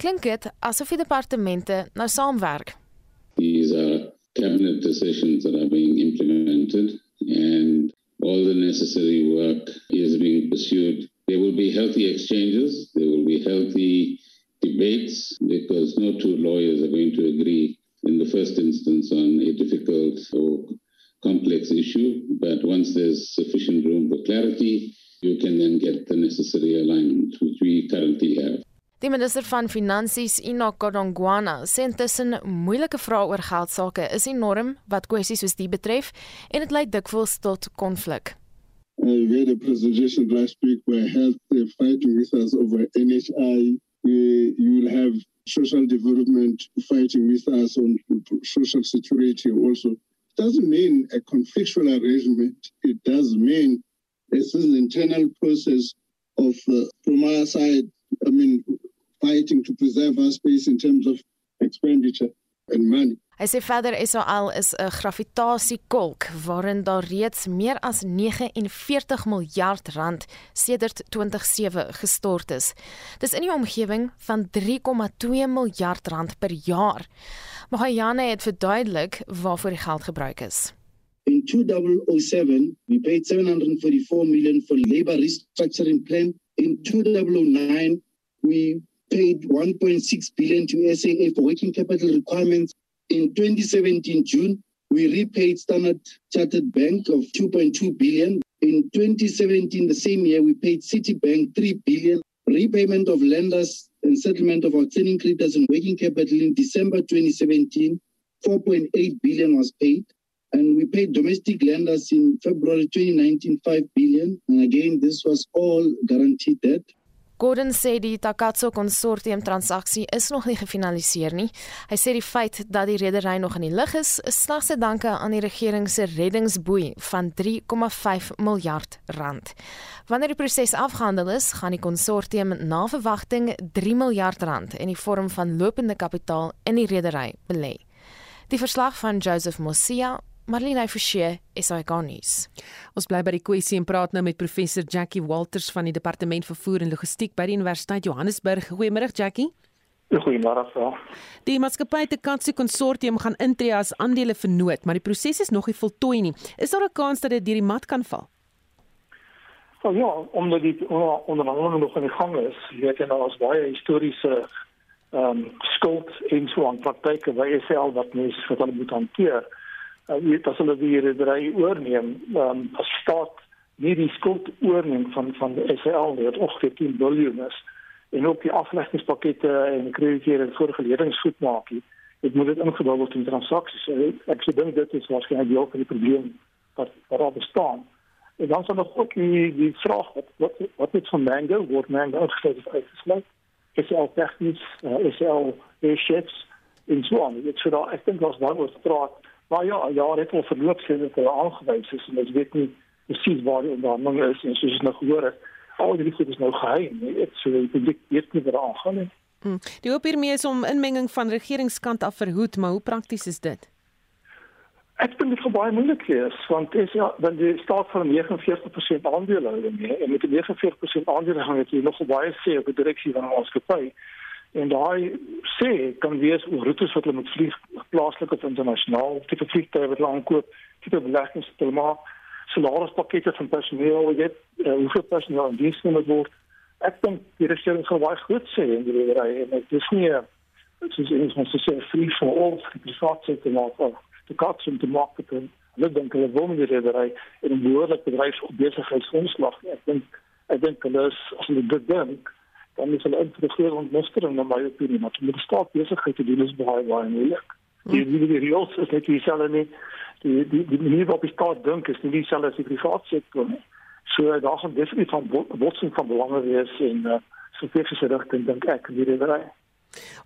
Klink dit asof die departemente nou saamwerk? These are cabinet decisions that are being implemented and all the necessary work is being pursued. There will be healthy exchanges, there will be healthy debates because no two lawyers are going to agree in the first instance on a difficult or complex issue, but once there's sufficient room for clarity, you can then get the necessary alignment, which we currently have. Die minister van Finansies, Enoch Godongwana, sê intussen moeilike vrae oor geld sake is enorm wat kwessies soos die betref en dit lei dikwels tot konflik. We had a presentation last week where health uh, fighting with us over NHI. Uh, you will have social development fighting with us on social security also. Doesn't mean a conflictual arrangement. It does mean this is an internal process of, uh, from our side, I mean, fighting to preserve our space in terms of expenditure and money. Hy sê verder SAL is 'n gravitasiekolk waarin daar reeds meer as 49 miljard rand sedert 2007 gestort is. Dis in die omgewing van 3,2 miljard rand per jaar. Mahayane het verduidelik waarvoor die geld gebruik is. In 2007, we paid 744 million for labor restructuring plan. In 2009, we paid 1.6 billion to SAA for working capital requirements. In 2017 June, we repaid Standard Chartered Bank of 2.2 billion. In 2017, the same year, we paid Citibank 3 billion. Repayment of lenders and settlement of outstanding creditors and working capital in December 2017, 4.8 billion was paid. And we paid domestic lenders in February 2019, 5 billion. And again, this was all guaranteed debt. Gordon sê die Takatsu konsortium transaksie is nog nie gefinaliseer nie. Hy sê die feit dat die redery nog in die lug is, is slegs te danke aan die regering se reddingsboei van 3,5 miljard rand. Wanneer die proses afgehandel is, gaan die konsortium na verwagting 3 miljard rand in die vorm van lopende kapitaal in die redery belê. Die verslag van Joseph Mosia Marlene Forsie is hy gonies. Ons bly by die kwessie en praat nou met professor Jackie Walters van die departement vervoer en logistiek by die Universiteit Johannesburg. Goeiemôre Jackie. Goeiemôre Frau. Die maatskappy te Katse konsortium gaan intree as aandele vernoot, maar die proses is nog nie voltooi nie. Is daar 'n kans dat dit deur die mat kan val? Oh ja, omdat die onderhandelinge nog aan die gang is, weet jy nou as baie historiese ehm um, skuld en so aan praktyke by SL wat mens wat hulle moet hanteer uh, weet as hulle die redery oorneem, um, as staat nie die skuld oorneem van van die SAL nie, wat ongeveer 10 miljard is en ook die afleggingspakkette en krediteure en voorgeledings goed maak nie. Dit moet dit ingebou word in transaksies. Ek sê dink dit is waarskynlik die probleem wat wat daar bestaan. En dan sal nog ook die die vraag wat wat wat met van Mango word Mango uitgesluit of uitgesluit. Is al tegnies, uh, is al chefs in so aan. Daar ek dink was daar was praat. Maar ja, ja, dit het verloop sien dat hulle aangewys is en ons weet nie presies waar die onderhandeling is en soos ons nou gehoor het, al die goed is nou geheim. Dit so die publiek weet nie wat aangaan nie. Hmm. Die hoop hiermee is om inmenging van regeringskant af verhoed, maar hoe prakties is dit? Ek dink dit gaan baie moeilik wees want is ja, dan die staat van 49% aandelehouding nee, en met die 49% aandelehouding het jy nog baie sê op die direksie van ons maatskappy. En daai sê kan wees oor roetes wat hulle moet vlieg plaaslik of internasionaal, tipe vliegtye wat hulle aankoop, tipe beleggings wat hulle maak, salarispakkette van personeel, jy weet, uh, hoeveel personeel in diens moet word. Ek dink die regering gaan baie goed sê in die redery en dit is nie soos ons moet sê free for all, die private sektor maar te kats om te maak het en hulle dink hulle wil met die redery en behoorlik bedryf op besigheidsgrondslag. Ek dink ek dink hulle is as hulle dit dink dan is hulle integreer ontmostering na my opinie, maar om die staat besigheid te doen is baie baie moeilik. Die die die reëls is net dieselfde nie. Die die die manier waarop die staat dink is nie dieselfde as die private sektor nie. So daar gaan definitief van botsing van belange wees en uh, so veel se rigting dink ek die redery.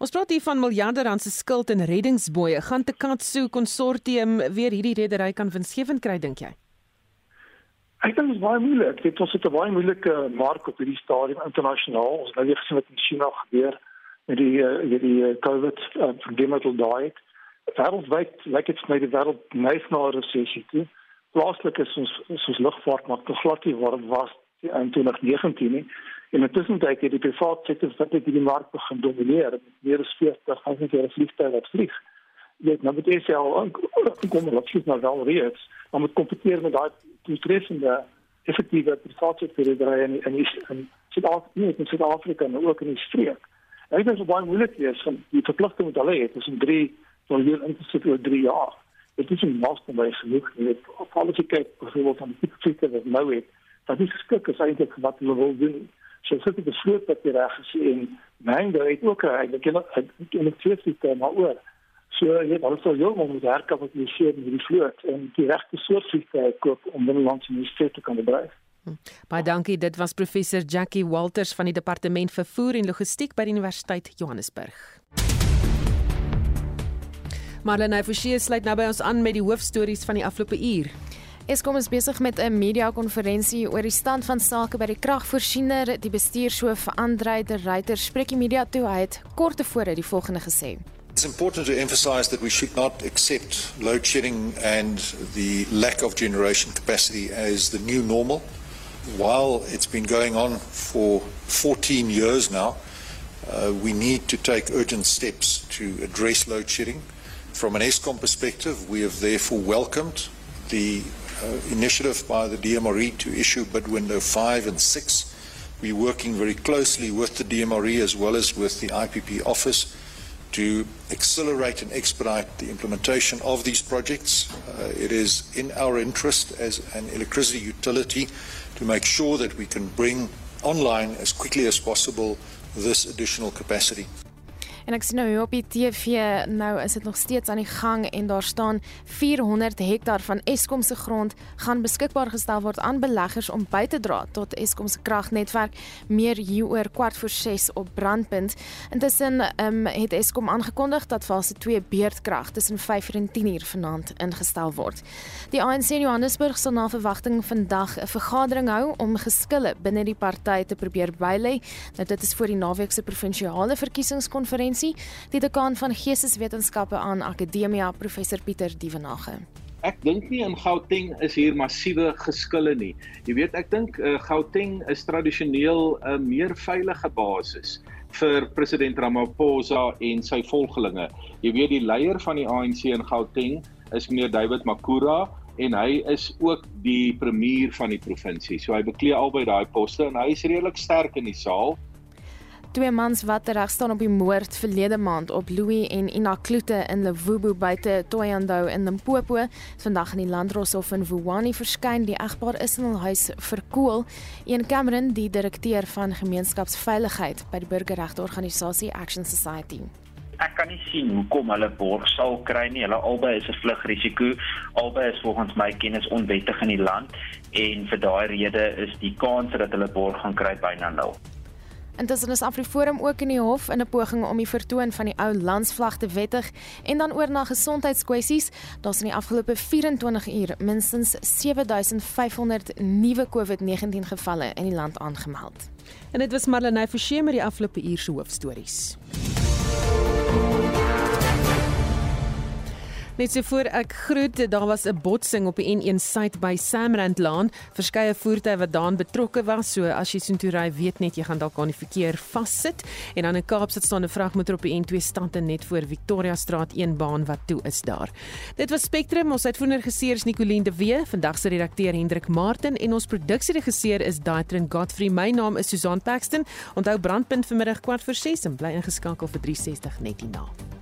Ons praat hier van miljarde rand se skuld in reddingsboë. Gaan te Katsu konsortium weer hierdie redery kan winsgewend kry dink jy? Ek dink dit is baie moeilik. Dit was 'n baie moeilike mark op hierdie stadium internasionaal. Ons nou weer gesien wat in China gebeur met die uh, die uh, COVID uh, probleem wat daai. Wêreldwyd lyk dit my die wêreld neig na 'n resessie toe. Plaaslik is ons soos lugvaart maar te glad nie waar was in 2019 nie. En intussen kyk jy die private sektor wat dit die mark begin domineer meer as 40 50 vliegtuie wat vlieg. Jy weet, nou moet jy al kom wat vlieg nou wel reeds, maar moet kompeteer met daai doeltreffende effektiewe private sektor in in in Suid-Afrika, nie in Suid-Afrika maar ook in die streek. Ek dink dit is baie moeilik wees van die verpligting wat hulle het tussen 3 tot hier in oor 3 jaar. Dit is 'n master by genoeg, jy weet, op alles kyk byvoorbeeld aan die sektor wat nou het, dat is geskik is eintlik wat hulle wil doen so sit ek besluit dat jy reg gesê en Mango het ook eintlik in 'n tweesisteem maar oor. So jy het also jou moet werk op die seer met die vloot en die regte soort vliegtuie koop om binnelandse universiteit te kan bedryf. Hm. Baie dankie. Dit was professor Jackie Walters van die departement vervoer en logistiek by die Universiteit Johannesburg. Marlene Forsie sluit nou by ons aan met die hoofstories van die afgelope uur. Eskom is besig met 'n media-konferensie oor die stand van sake by die kragvoorsiener. Die bestuurshoof Andrei de Ruyter spreek die media toe hy het kort tevore die volgende gesê. It's important to emphasize that we should not accept load shedding and the lack of generation capacity as the new normal. While it's been going on for 14 years now, uh, we need to take urgent steps to address load shedding. From an ESCOM perspective, we have therefore welcomed the uh, initiative by the DMRE to issue bid window 5 and 6. We're working very closely with the DMRE as well as with the IPP office to accelerate and expedite the implementation of these projects. Uh, it is in our interest as an electricity utility to make sure that we can bring online as quickly as possible this additional capacity. En ek sien nou hier op die TV nou is dit nog steeds aan die gang en daar staan 400 hektaar van Eskom se grond gaan beskikbaar gestel word aan beleggers om by te dra tot Eskom se kragnetwerk meer hieroor kwart voor 6 op brandpunt. Intussen um, het Eskom aangekondig dat fase 2 beurtkrag tussen 5 en 10 uur vanaand ingestel word. Die ANC in Johannesburg sal na verwagting vandag 'n vergadering hou om geskille binne die party te probeer bylê. Nou dit is voor die naweek se provinsiale verkiesingskonferensie konferensie, die dekaan van Geesteswetenskappe aan Akademia, professor Pieter Dievenage. Ek dink nie in Gauteng is hier massiewe geskille nie. Jy weet, ek dink uh, Gauteng is tradisioneel 'n uh, meer veilige basis vir president Ramaphosa en sy volgelinge. Jy weet die leier van die ANC in Gauteng is meneer David Makura en hy is ook die premier van die provinsie. So hy beklee albei daai poste en hy is redelik sterk in die saal twee mans wat reg staan op die moord verlede maand op Louis en Ina Kloete in Lewobo buite Toyando in Limpopo. Vandag in die Landdroshof in Vuwani verskyn die egpaar is in hul huis verkoel. Een Cameron, die direkteur van gemeenskapsveiligheid by die burgerregteorganisasie Action Society. ek kan nie sien hoekom hulle borg sal kry nie. Hulle albei is 'n vlugrisiko. Albei is volgens my kennis onwettig in die land en vir daai rede is die kans dat hulle borg gaan kry byna nul. Intussen is Afriforum ook in die hof in 'n poging om die vertoon van die ou landsvlag te wettig en dan oor na gesondheidskwessies. Daar's in die afgelope 24 uur minstens 7500 nuwe COVID-19 gevalle in die land aangemeld. En dit was Marlenae Forsie met die afgelope uur se hoofstories. Net so voor ek groet, daar was 'n botsing op die N1 suid by Samrandlaan. Verskeie voertuie wat daarin betrokke was, so as jy soontoe ry, weet net jy gaan dalk aan die verkeer vassit. En dan in Kaapstad staan 'n vragmotor op die N2 stande net voor Victoria Straat 1 baan wat toe is daar. Dit was Spectrum, ons uitvoerende regisseur is Nicoline de Wee, vandag se redakteur Hendrik Martin en ons produksieregisseur is Daitrin Godfrey. My naam is Susan Paxton. Onthou brandpunt vanmiddag kwart voor 6 en bly ingeskakel vir 360 net hierna.